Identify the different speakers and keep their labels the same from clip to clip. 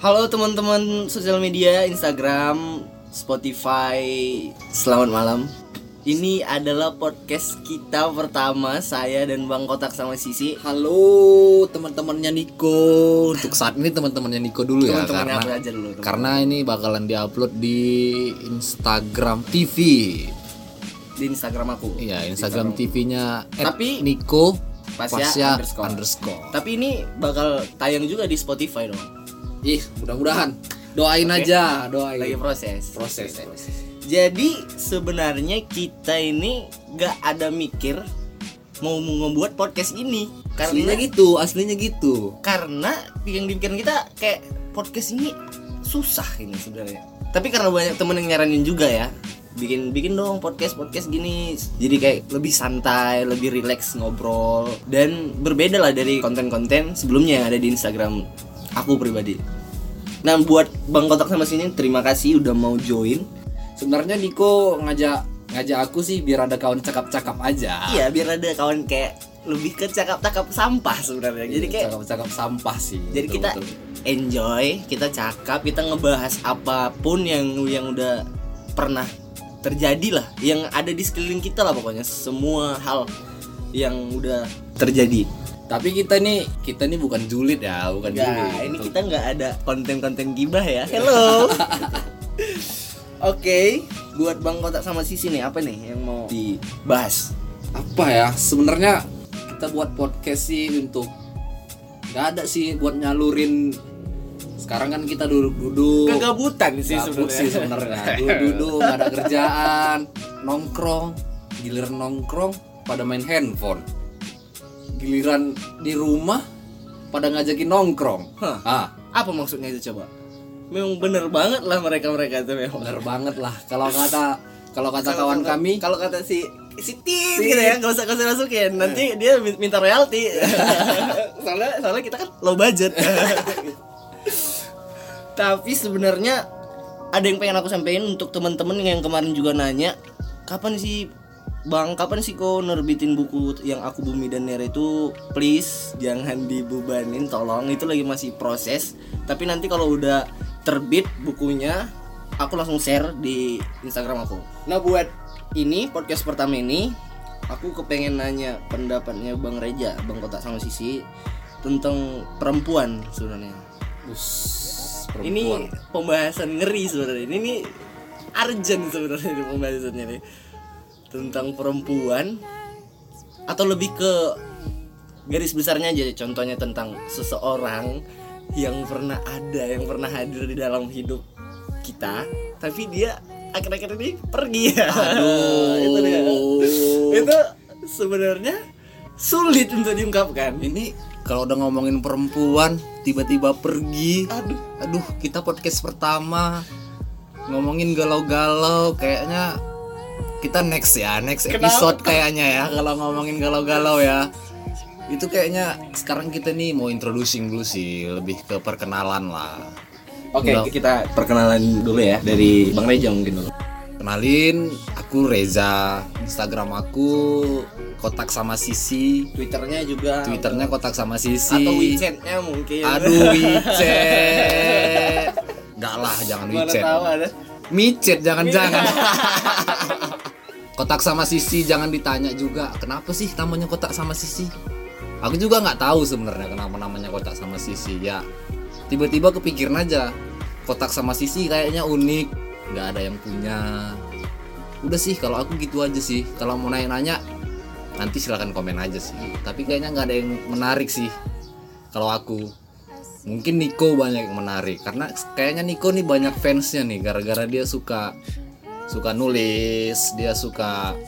Speaker 1: Halo teman-teman sosial media, Instagram, Spotify. Selamat malam. Ini adalah podcast kita pertama saya dan Bang Kotak sama Sisi.
Speaker 2: Halo teman-temannya Niko. Untuk saat ini teman-temannya Niko dulu ya karena
Speaker 1: aja dulu, teman.
Speaker 2: karena ini bakalan diupload di Instagram TV.
Speaker 1: Di Instagram aku.
Speaker 2: Iya, Instagram TV-nya
Speaker 1: Tapi-
Speaker 2: Niko
Speaker 1: Pasya
Speaker 2: Pasya
Speaker 1: underscore.
Speaker 2: underscore.
Speaker 1: Tapi ini bakal tayang juga di Spotify dong.
Speaker 2: Ih, mudah-mudahan. Doain
Speaker 1: Oke.
Speaker 2: aja, doain.
Speaker 1: Lagi proses.
Speaker 2: proses, proses.
Speaker 1: Jadi sebenarnya kita ini gak ada mikir mau membuat podcast ini
Speaker 2: Aslinya
Speaker 1: karena
Speaker 2: gitu, aslinya gitu.
Speaker 1: karena yang dipikirin kita kayak podcast ini susah ini sebenarnya. Tapi karena banyak temen yang nyaranin juga ya, bikin bikin dong podcast podcast gini. Jadi kayak lebih santai, lebih rileks ngobrol dan berbeda lah dari konten-konten sebelumnya yang ada di Instagram aku pribadi. Nah buat Bang Kotak sama sini terima kasih udah mau join.
Speaker 2: Sebenarnya Niko ngajak ngajak aku sih biar ada kawan cakap-cakap aja.
Speaker 1: Iya biar ada kawan kayak lebih ke cakap-cakap sampah sebenarnya. Jadi kayak
Speaker 2: cakap-cakap sampah sih.
Speaker 1: jadi
Speaker 2: Betul,
Speaker 1: kita
Speaker 2: betul.
Speaker 1: enjoy, kita cakap, kita ngebahas apa pun yang yang udah pernah terjadi lah, yang ada di sekeliling kita lah pokoknya semua hal yang udah terjadi.
Speaker 2: Tapi kita nih kita nih bukan julid ya, bukan julid.
Speaker 1: Nah, ini kita nggak ada konten-konten gibah ya. Hello. Oke, buat Bang Kotak sama Sisi nih apa nih yang mau dibahas?
Speaker 2: apa ya? Sebenarnya kita buat podcast sih untuk nggak ada sih buat nyalurin sekarang kan kita duduk-duduk
Speaker 1: Kegabutan sih
Speaker 2: Gabut
Speaker 1: sebenarnya.
Speaker 2: sih sebenarnya duduk-duduk nggak ada kerjaan nongkrong giliran nongkrong pada main handphone giliran di rumah pada ngajakin nongkrong.
Speaker 1: Hah.
Speaker 2: ah.
Speaker 1: Apa maksudnya itu coba? Memang bener banget lah mereka-mereka itu memang.
Speaker 2: bener banget lah. Kalau kata kalau kata kawan
Speaker 1: Kalau-
Speaker 2: kami
Speaker 1: kalau kata si si
Speaker 2: Si-
Speaker 1: gitu ya nggak usah nggak usah masukin. Nanti dia min- minta royalti. Soalnya soalnya kita kan low budget. Tapi sebenarnya ada yang pengen aku sampaikan untuk teman-teman yang kemarin juga nanya kapan sih Bang, kapan sih kau nerbitin buku yang aku Bumi dan Nera itu please jangan dibebanin tolong itu lagi masih proses tapi nanti kalau udah terbit bukunya aku langsung share di Instagram aku. Nah buat ini podcast pertama ini aku kepengen nanya pendapatnya Bang Reja, Bang Kotak sama Sisi tentang perempuan sebenarnya. Ini pembahasan ngeri sebenarnya. Ini nih urgent sebenarnya ini pembahasannya nih tentang perempuan atau lebih ke garis besarnya aja contohnya tentang seseorang yang pernah ada yang pernah hadir di dalam hidup kita tapi dia akhir-akhir ini pergi.
Speaker 2: Aduh.
Speaker 1: itu dia. Itu sebenarnya sulit untuk diungkapkan.
Speaker 2: Ini kalau udah ngomongin perempuan tiba-tiba pergi.
Speaker 1: Aduh.
Speaker 2: Aduh kita podcast pertama. Ngomongin galau-galau kayaknya kita next ya next
Speaker 1: Kenapa?
Speaker 2: episode kayaknya ya kalau ngomongin galau-galau ya. Itu kayaknya sekarang kita nih mau introducing dulu sih lebih ke perkenalan lah.
Speaker 1: Oke
Speaker 2: Udah.
Speaker 1: kita perkenalan dulu ya dari bang Reja mungkin dulu.
Speaker 2: Kenalin aku Reza. Instagram aku kotak sama sisi.
Speaker 1: Twitternya juga.
Speaker 2: Twitternya kotak sama sisi.
Speaker 1: Atau WeChatnya mungkin.
Speaker 2: Aduh WeChat. Enggak lah jangan
Speaker 1: mana
Speaker 2: WeChat.
Speaker 1: tahu ada.
Speaker 2: Micet jangan-jangan kotak sama sisi jangan ditanya juga. Kenapa sih namanya kotak sama sisi? Aku juga nggak tahu sebenarnya kenapa namanya kotak sama sisi ya. Tiba-tiba kepikiran aja kotak sama sisi kayaknya unik. Nggak ada yang punya. Udah sih kalau aku gitu aja sih. Kalau mau nanya-nanya nanti silahkan komen aja sih. Tapi kayaknya nggak ada yang menarik sih kalau aku. Mungkin Niko banyak yang menarik karena kayaknya Niko nih banyak fansnya nih gara-gara dia suka suka nulis dia suka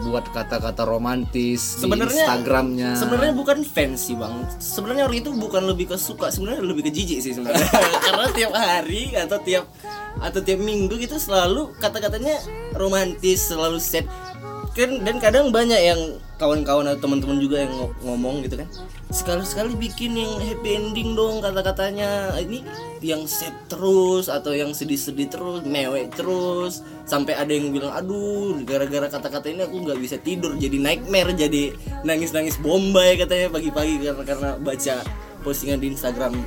Speaker 2: buat kata-kata romantis
Speaker 1: Sebenarnya-
Speaker 2: di Instagramnya.
Speaker 1: sebenarnya bukan fans sih bang. Sebenarnya orang itu bukan lebih ke suka sebenarnya lebih ke jijik sih sebenarnya. Karena tiap hari atau tiap atau tiap minggu gitu selalu kata-katanya romantis selalu set kan dan kadang banyak yang kawan-kawan atau teman-teman juga yang ngo- ngomong gitu kan. Sekali-sekali bikin yang happy ending dong kata-katanya. Ini yang set terus atau yang sedih-sedih terus mewek terus. Sampai ada yang bilang aduh gara-gara kata-kata ini aku nggak bisa tidur. Jadi nightmare jadi nangis-nangis bombay katanya pagi-pagi karena karena baca postingan di Instagram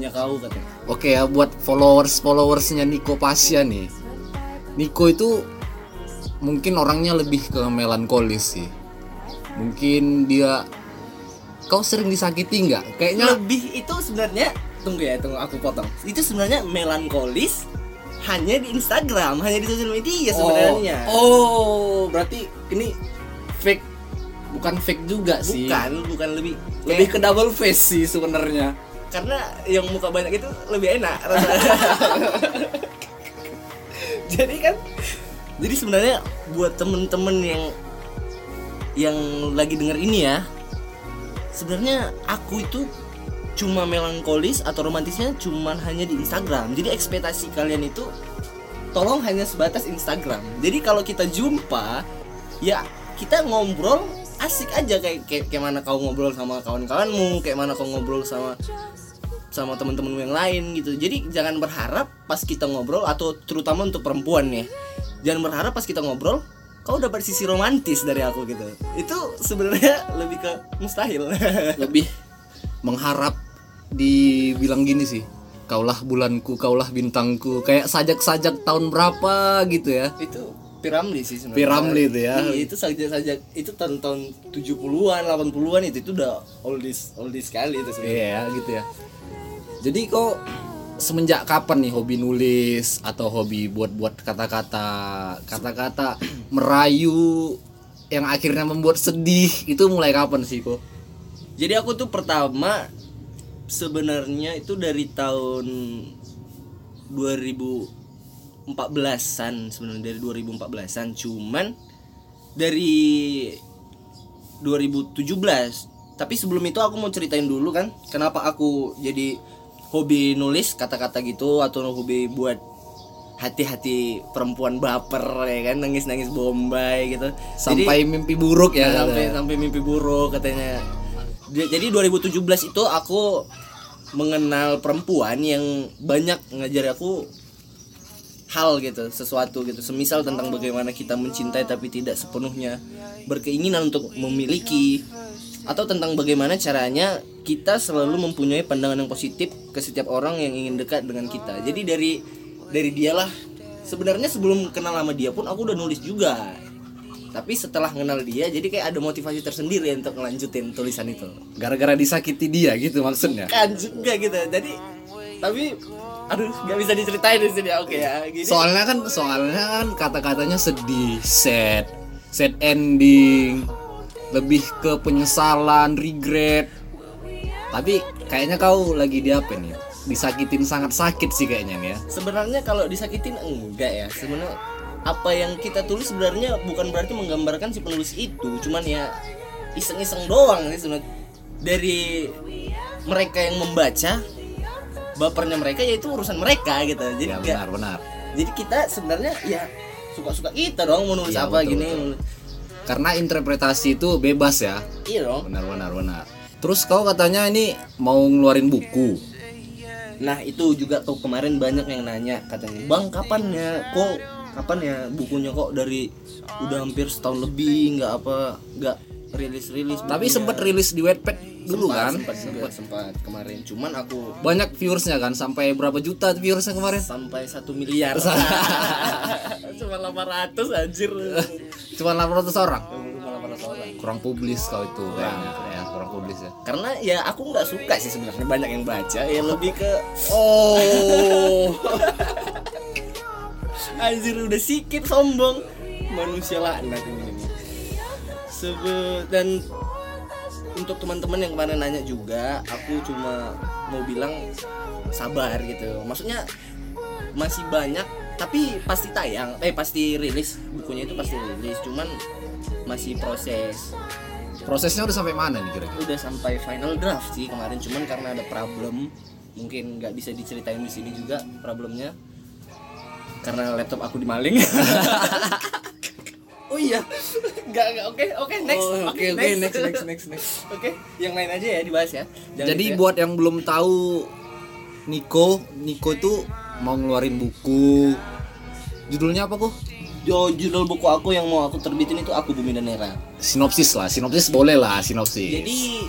Speaker 1: nya kau katanya.
Speaker 2: Oke ya buat followers followersnya Niko Pasya nih. Niko itu mungkin orangnya lebih ke melankolis sih. Mungkin dia kau sering disakiti nggak? Kayaknya
Speaker 1: lebih itu sebenarnya tunggu ya tunggu aku potong itu sebenarnya melankolis hanya di Instagram hanya di sosial media sebenarnya
Speaker 2: Oh, oh, berarti ini fake bukan fake juga sih.
Speaker 1: bukan bukan lebih
Speaker 2: Lebih
Speaker 1: kayak-
Speaker 2: ke double face sih sebenarnya.
Speaker 1: karena yang muka banyak itu lebih enak rasanya. jadi kan jadi sebenarnya buat temen-temen yang yang lagi denger ini ya sebenarnya aku itu cuma melankolis atau romantisnya cuman hanya di Instagram. Jadi ekspektasi kalian itu tolong hanya sebatas Instagram. Jadi kalau kita jumpa ya kita ngobrol asik aja kayak kayak, kayak mana kau ngobrol sama kawan-kawanmu kayak mana kau ngobrol sama sama teman-teman yang lain gitu. Jadi jangan berharap pas kita ngobrol atau terutama untuk perempuan nih jangan berharap pas kita ngobrol kau dapat sisi romantis dari aku gitu itu sebenarnya lebih ke mustahil
Speaker 2: Lebih mengharap dibilang gini sih. Kaulah bulanku, kaulah bintangku. Kayak sajak-sajak tahun berapa gitu ya.
Speaker 1: itu Piramli sih sebenarnya
Speaker 2: Piramli itu ya.
Speaker 1: Iya, itu sajak-sajak itu tahun-tahun 70-an 80-an itu itu udah oldies oldies sekali itu sebenarnya
Speaker 2: Iya gitu ya. Jadi kok semenjak kapan nih hobi nulis atau hobi buat-buat kata-kata kata-kata merayu yang akhirnya membuat sedih itu mulai kapan sih kok?
Speaker 1: Jadi aku tuh pertama sebenarnya itu dari tahun 2014-an sebenarnya dari 2014-an cuman dari 2017 tapi sebelum itu aku mau ceritain dulu kan kenapa aku jadi hobi nulis kata-kata gitu atau hobi buat hati-hati perempuan baper ya kan nangis-nangis bombay gitu Jadi-
Speaker 2: Sampai mimpi buruk ya.
Speaker 1: Ya, sampai sampai mimpi buruk katanya. Di- Jadi 2017 itu aku mengenal perempuan yang banyak ngajar aku hal gitu, sesuatu gitu. Semisal tentang bagaimana kita mencintai tapi tidak sepenuhnya berkeinginan untuk memiliki atau tentang bagaimana caranya kita selalu mempunyai pandangan yang positif ke setiap orang yang ingin dekat dengan kita. Jadi dari dari dialah sebenarnya sebelum kenal sama dia pun aku udah nulis juga. Tapi setelah kenal dia jadi kayak ada motivasi tersendiri untuk ngelanjutin tulisan itu.
Speaker 2: Gara-gara disakiti dia gitu maksudnya.
Speaker 1: kan juga gitu. Jadi tapi aduh nggak bisa diceritain di sini. Oke ya gini.
Speaker 2: Soalnya kan soalnya kan kata-katanya sedih, sad, sad ending, lebih ke penyesalan, regret. Tapi kayaknya kau lagi di apa nih? Disakitin sangat sakit sih kayaknya nih ya.
Speaker 1: sebenarnya kalau disakitin enggak ya sebenarnya apa yang kita tulis sebenarnya bukan berarti menggambarkan si penulis itu cuman ya iseng-iseng doang sih sebenarnya dari mereka yang membaca bapernya mereka ya itu urusan mereka gitu jadi
Speaker 2: Ya benar benar.
Speaker 1: jadi kita sebenarnya ya suka-suka kita dong mau nulis
Speaker 2: Iya,
Speaker 1: apa
Speaker 2: betul,
Speaker 1: gini
Speaker 2: Karena interpretasi itu bebas ya.
Speaker 1: iya dong
Speaker 2: Benar benar benar. Terus kau katanya ini mau ngeluarin buku.
Speaker 1: nah itu juga tuh kemarin banyak yang nanya katanya bang kapan ya kok kapan ya bukunya kok dari udah hampir setahun lebih nggak apa nggak rilis rilis
Speaker 2: Tapi sempat rilis di Wattpad dulu kan?
Speaker 1: sempat sempat sempat kemarin cuman aku
Speaker 2: Banyak viewersnya kan sampai berapa juta viewersnya kemarin?
Speaker 1: sampai satu miliar cuma 800 anjir
Speaker 2: Cuma 800 orang.
Speaker 1: cuma 800 orang
Speaker 2: Kurang publis kau itu kayaknya. Ya, kurang publis ya.
Speaker 1: karena ya aku nggak suka sih sebenarnya banyak yang baca ya lebih ke
Speaker 2: Oh.
Speaker 1: Anjir udah sikit sombong Manusia laknat ini Sebe dan untuk teman-teman yang kemarin nanya juga Aku cuma mau bilang sabar gitu. Maksudnya masih banyak tapi pasti tayang eh pasti rilis. Bukunya itu pasti rilis cuman masih proses.
Speaker 2: Prosesnya udah sampai mana nih kira-kira?
Speaker 1: udah sampai final draft sih kemarin cuman karena ada problem mungkin nggak bisa diceritain di sini juga problemnya. Karena laptop aku dimaling oh iya nggak nggak oke oke next
Speaker 2: Oh,
Speaker 1: oke
Speaker 2: oke, oke, next, next, next, next.
Speaker 1: oke yang lain aja ya dibahas ya Jangan
Speaker 2: Jadi
Speaker 1: gitu ya.
Speaker 2: buat yang belum tahu Niko, Niko itu mau ngeluarin buku. Judulnya apa kok?
Speaker 1: Jo- judul buku aku yang mau aku terbitin itu aku bumi dan era
Speaker 2: Sinopsis lah, sinopsis boleh lah, sinopsis.
Speaker 1: jadi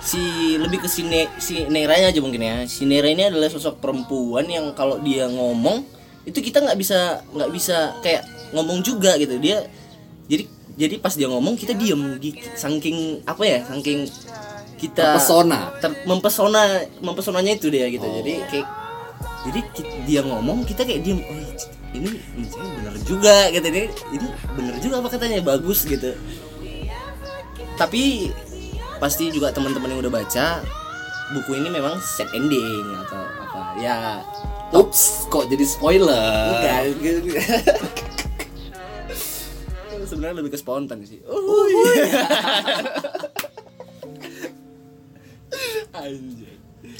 Speaker 1: si lebih ke si, ne, si Nera aja mungkin ya si Nera ini adalah sosok perempuan yang kalau dia ngomong itu kita nggak bisa nggak bisa kayak ngomong juga gitu. Dia jadi jadi pas dia ngomong kita diem. Gitu saking apa ya saking kita
Speaker 2: Terpesona.
Speaker 1: ter- mempesona mempesonanya itu dia gitu. Jadi kayak jadi dia ngomong kita kayak diem oh ini ini bener juga gitu. Ini ini bener juga apa katanya? Bagus gitu. Tapi pasti juga teman-teman yang udah baca buku ini memang set ending atau apa. Ya
Speaker 2: Ups, kok jadi spoiler?
Speaker 1: gitu. sebenarnya lebih ke spontan sih oh.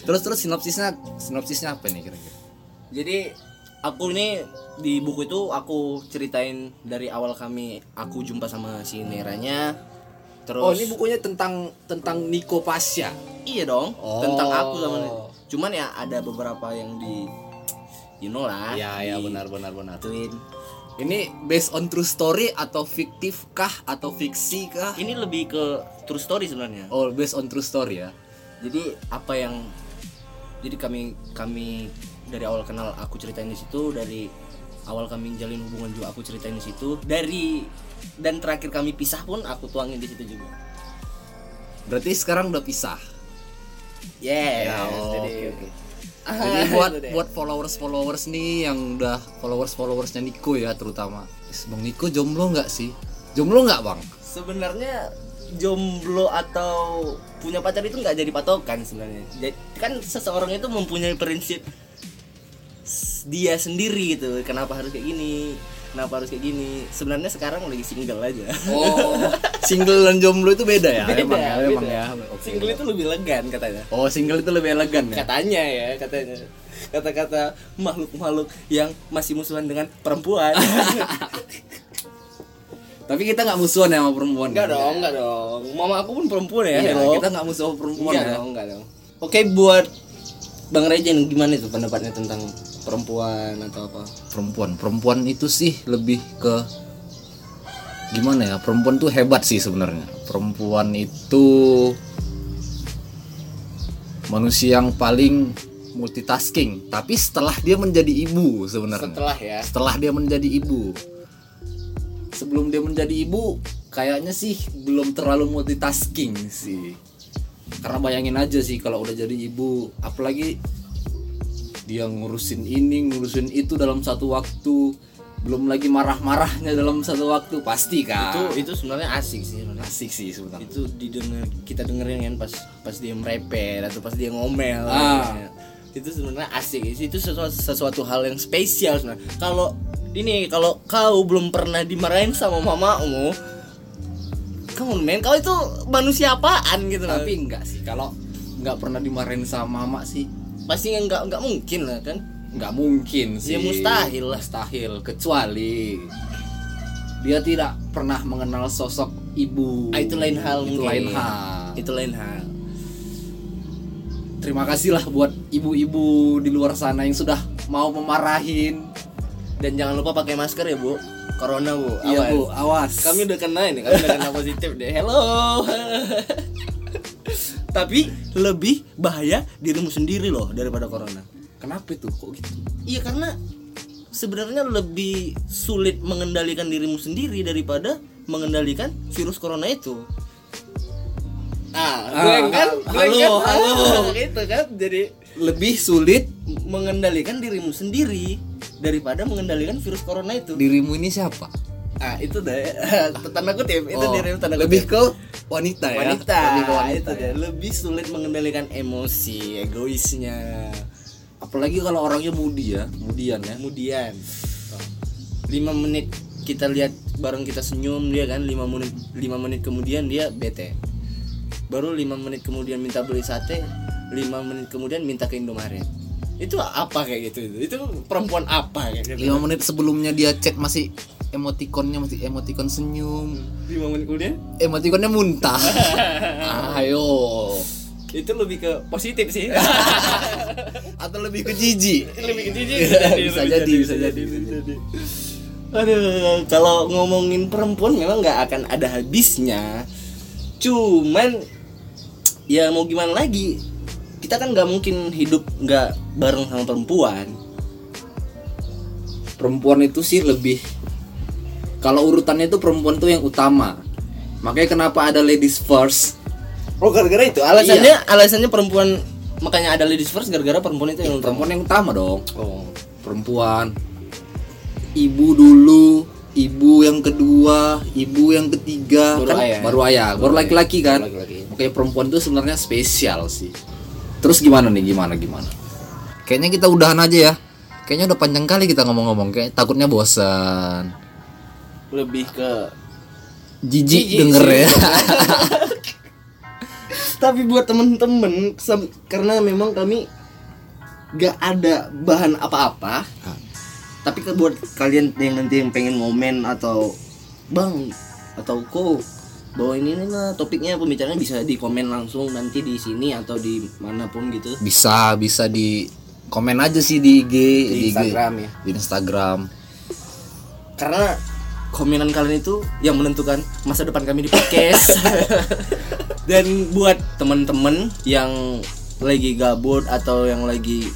Speaker 2: Terus terus sinopsisnya sinopsisnya apa nih kira-kira?
Speaker 1: Jadi aku ini di buku itu aku ceritain dari awal kami aku jumpa sama si Neranya. Terus
Speaker 2: Oh, ini bukunya tentang tentang Niko Pasya.
Speaker 1: iya dong
Speaker 2: Oh.
Speaker 1: tentang aku sama Cuman ya ada beberapa yang di you know lah.
Speaker 2: Ya ya benar benar benar.
Speaker 1: Ituin.
Speaker 2: Ini based on true story atau fiktif kah atau fiksi kah?
Speaker 1: Ini lebih ke true story sebenarnya.
Speaker 2: Oh, based on true story ya.
Speaker 1: Jadi apa yang jadi kami kami dari awal kenal aku ceritain di situ dari awal kami jalin hubungan juga aku ceritain di situ dari dan terakhir kami pisah pun aku tuangin di situ juga.
Speaker 2: Berarti sekarang udah pisah.
Speaker 1: Yes.
Speaker 2: Ya, oh,
Speaker 1: jadi
Speaker 2: oke. Jadi buat
Speaker 1: itu deh.
Speaker 2: buat followers followers nih yang udah followers followersnya Niko ya terutama. Bang Niko jomblo nggak sih? Jomblo nggak bang?
Speaker 1: sebenarnya jomblo atau punya pacar itu nggak jadi patokan sebenarnya. Jadi kan seseorang itu mempunyai prinsip dia sendiri gitu. Kenapa harus kayak gini? Kenapa harus kayak gini? Sebenarnya sekarang lagi single aja.
Speaker 2: Oh, single dan jomblo itu beda ya?
Speaker 1: Beda,
Speaker 2: emang ya, emang
Speaker 1: beda.
Speaker 2: ya. Oke.
Speaker 1: Single itu lebih legan katanya.
Speaker 2: Oh, single itu lebih elegan ya?
Speaker 1: Katanya ya, katanya. Kata-kata makhluk-makhluk yang masih musuhan dengan perempuan.
Speaker 2: Tapi kita nggak musuhan ya sama perempuan.
Speaker 1: enggak
Speaker 2: kan?
Speaker 1: dong, enggak dong. Mama aku pun perempuan ya.
Speaker 2: Iya, kita nggak musuh sama perempuan
Speaker 1: enggak
Speaker 2: ya.
Speaker 1: dong, enggak dong. Oke, buat Bang Rejen gimana itu pendapatnya tentang perempuan atau apa?
Speaker 2: Perempuan, perempuan itu sih lebih ke gimana ya? Perempuan tuh hebat sih sebenarnya. Perempuan itu manusia yang paling multitasking. Tapi setelah dia menjadi ibu sebenarnya.
Speaker 1: Setelah ya.
Speaker 2: setelah dia menjadi ibu sebelum dia menjadi ibu kayaknya sih belum terlalu multitasking sih karena bayangin aja sih kalau udah jadi ibu apalagi dia ngurusin ini ngurusin itu dalam satu waktu belum lagi marah-marahnya dalam satu waktu pasti kan
Speaker 1: Itu itu sebenarnya asik sih sebenarnya.
Speaker 2: asik sih sebenarnya
Speaker 1: Itu didengar kita dengerin kan pas pas dia merepet atau pas dia ngomel.
Speaker 2: Ah.
Speaker 1: Ya. Itu sebenarnya asik. Itu sesuatu, sesuatu hal yang spesial sebenarnya. Kalau ini kalau kau belum pernah dimarahin sama mamamu, kamu men kau itu manusia apaan gitu
Speaker 2: tapi enggak sih kalau nggak pernah dimarahin sama mama sih
Speaker 1: pasti nggak nggak mungkin lah kan?
Speaker 2: Nggak mungkin sih.
Speaker 1: Ya, mustahil lah.
Speaker 2: mustahil kecuali dia tidak pernah mengenal sosok ibu.
Speaker 1: Ah, itu lain hal
Speaker 2: itu
Speaker 1: mungkin.
Speaker 2: lain hal.
Speaker 1: Itu lain hal.
Speaker 2: Terima kasih lah buat ibu-ibu di luar sana yang sudah mau memarahin.
Speaker 1: Dan jangan lupa pakai masker ya bu. Corona bu.
Speaker 2: Iya
Speaker 1: Awas.
Speaker 2: bu. Awas.
Speaker 1: Kami udah kena ini kami udah kena positif deh. Hello tapi lebih bahaya dirimu sendiri loh daripada corona.
Speaker 2: Kenapa itu? Kok gitu?
Speaker 1: Iya karena sebenarnya lebih sulit mengendalikan dirimu sendiri daripada mengendalikan virus corona itu. Ah, gue kan gue
Speaker 2: halo,
Speaker 1: kan
Speaker 2: halo.
Speaker 1: gitu kan jadi
Speaker 2: lebih sulit
Speaker 1: mengendalikan dirimu sendiri daripada mengendalikan virus corona itu.
Speaker 2: dirimu ini siapa
Speaker 1: ah itu deh. Tanda kutip itu
Speaker 2: Oh,
Speaker 1: dirimu tanda
Speaker 2: lebih
Speaker 1: kutip.
Speaker 2: ke wanita ya?
Speaker 1: Wanita,
Speaker 2: lebih ke wanita
Speaker 1: itu
Speaker 2: ya.
Speaker 1: deh. Lebih sulit mengendalikan emosi egoisnya.
Speaker 2: Apalagi kalau orangnya mudi ya mudian ya.
Speaker 1: Kemudian lima menit kita lihat bareng kita senyum dia kan lima menit lima menit kemudian dia bete. Baru lima menit kemudian minta beli sate lima menit kemudian minta ke Indomaret. Itu apa kayak gitu? Itu itu perempuan apa kayak gitu?
Speaker 2: Lima menit sebelumnya dia chat masih emotikonnya masih emotikon senyum.
Speaker 1: Lima menit kemudian?
Speaker 2: Emotikonnya muntah. Ayo.
Speaker 1: Itu lebih ke positif sih.
Speaker 2: Atau lebih ke jijik.
Speaker 1: Lebih ke jijik.
Speaker 2: Bisa jadi, bisa jadi, bisa
Speaker 1: jadi. Aduh kalau ngomongin perempuan memang nggak akan ada habisnya. Cuman ya mau gimana lagi? Kita kan nggak mungkin hidup nggak bareng sama perempuan.
Speaker 2: Perempuan itu sih lebih kalau urutannya itu perempuan tuh yang utama. Makanya kenapa ada ladies first?
Speaker 1: Oh gara-gara itu? Alasannya alasannya perempuan makanya ada ladies first gara-gara perempuan itu yang utama.
Speaker 2: Perempuan yang utama dong.
Speaker 1: Oh.
Speaker 2: Perempuan. Ibu dulu ibu yang kedua ibu yang ketiga.
Speaker 1: Baru
Speaker 2: kan
Speaker 1: ayah.
Speaker 2: baru ayah baru laki-laki kan?
Speaker 1: Baru
Speaker 2: makanya perempuan itu sebenarnya spesial sih. Terus gimana nih? Gimana gimana? Kayaknya kita udahan aja ya. Kayaknya udah panjang kali kita ngomong-ngomong. Kayak takutnya bosan
Speaker 1: lebih ke
Speaker 2: jijik denger
Speaker 1: sih.
Speaker 2: ya.
Speaker 1: Tapi buat temen-temen karena memang kami gak ada bahan apa-apa tapi ke buat kalian yang nanti yang pengen ngomen atau bang atau kok bawa ini nih lah topiknya pembicaranya bisa di komen langsung nanti di sini atau di mana pun gitu.
Speaker 2: Bisa bisa di komen aja sih di IG
Speaker 1: di
Speaker 2: IG,
Speaker 1: Instagram ya.
Speaker 2: Di Instagram.
Speaker 1: Karena komenan kalian itu yang menentukan masa depan kami di podcast. Dan buat teman-teman yang lagi gabut atau yang lagi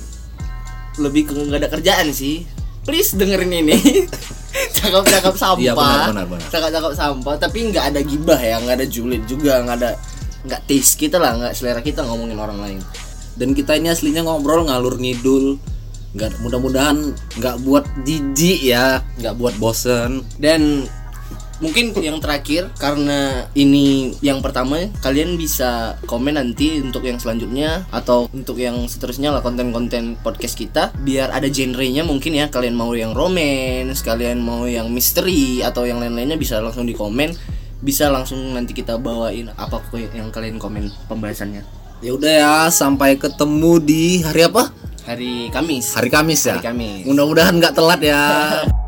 Speaker 1: lebih ke nggak ada kerjaan sih please dengerin ini. Cakap-cakap sampah.
Speaker 2: Iya, benar, benar, benar.
Speaker 1: cakap-cakap sampah tapi nggak ada gibah ya nggak ada julid juga nggak ada nggak taste kita lah nggak selera kita ngomongin orang lain.
Speaker 2: Dan kita ini aslinya ngobrol ngalur ngidul nggak mudah-mudahan nggak buat jijik ya nggak buat bosen.
Speaker 1: Dan mungkin yang terakhir karena ini yang pertama kalian bisa komen nanti untuk yang selanjutnya atau untuk yang seterusnya lah konten-konten podcast kita. Biar ada genrenya mungkin ya kalian mau yang romance kalian mau yang misteri atau yang lain-lainnya bisa langsung di komen bisa langsung nanti kita bawain apa yang kalian komen pembahasannya.
Speaker 2: Ya udah ya sampai ketemu di hari apa
Speaker 1: hari Kamis.
Speaker 2: Hari Kamis ya?
Speaker 1: Hari Kamis.
Speaker 2: mudah-mudahan nggak telat ya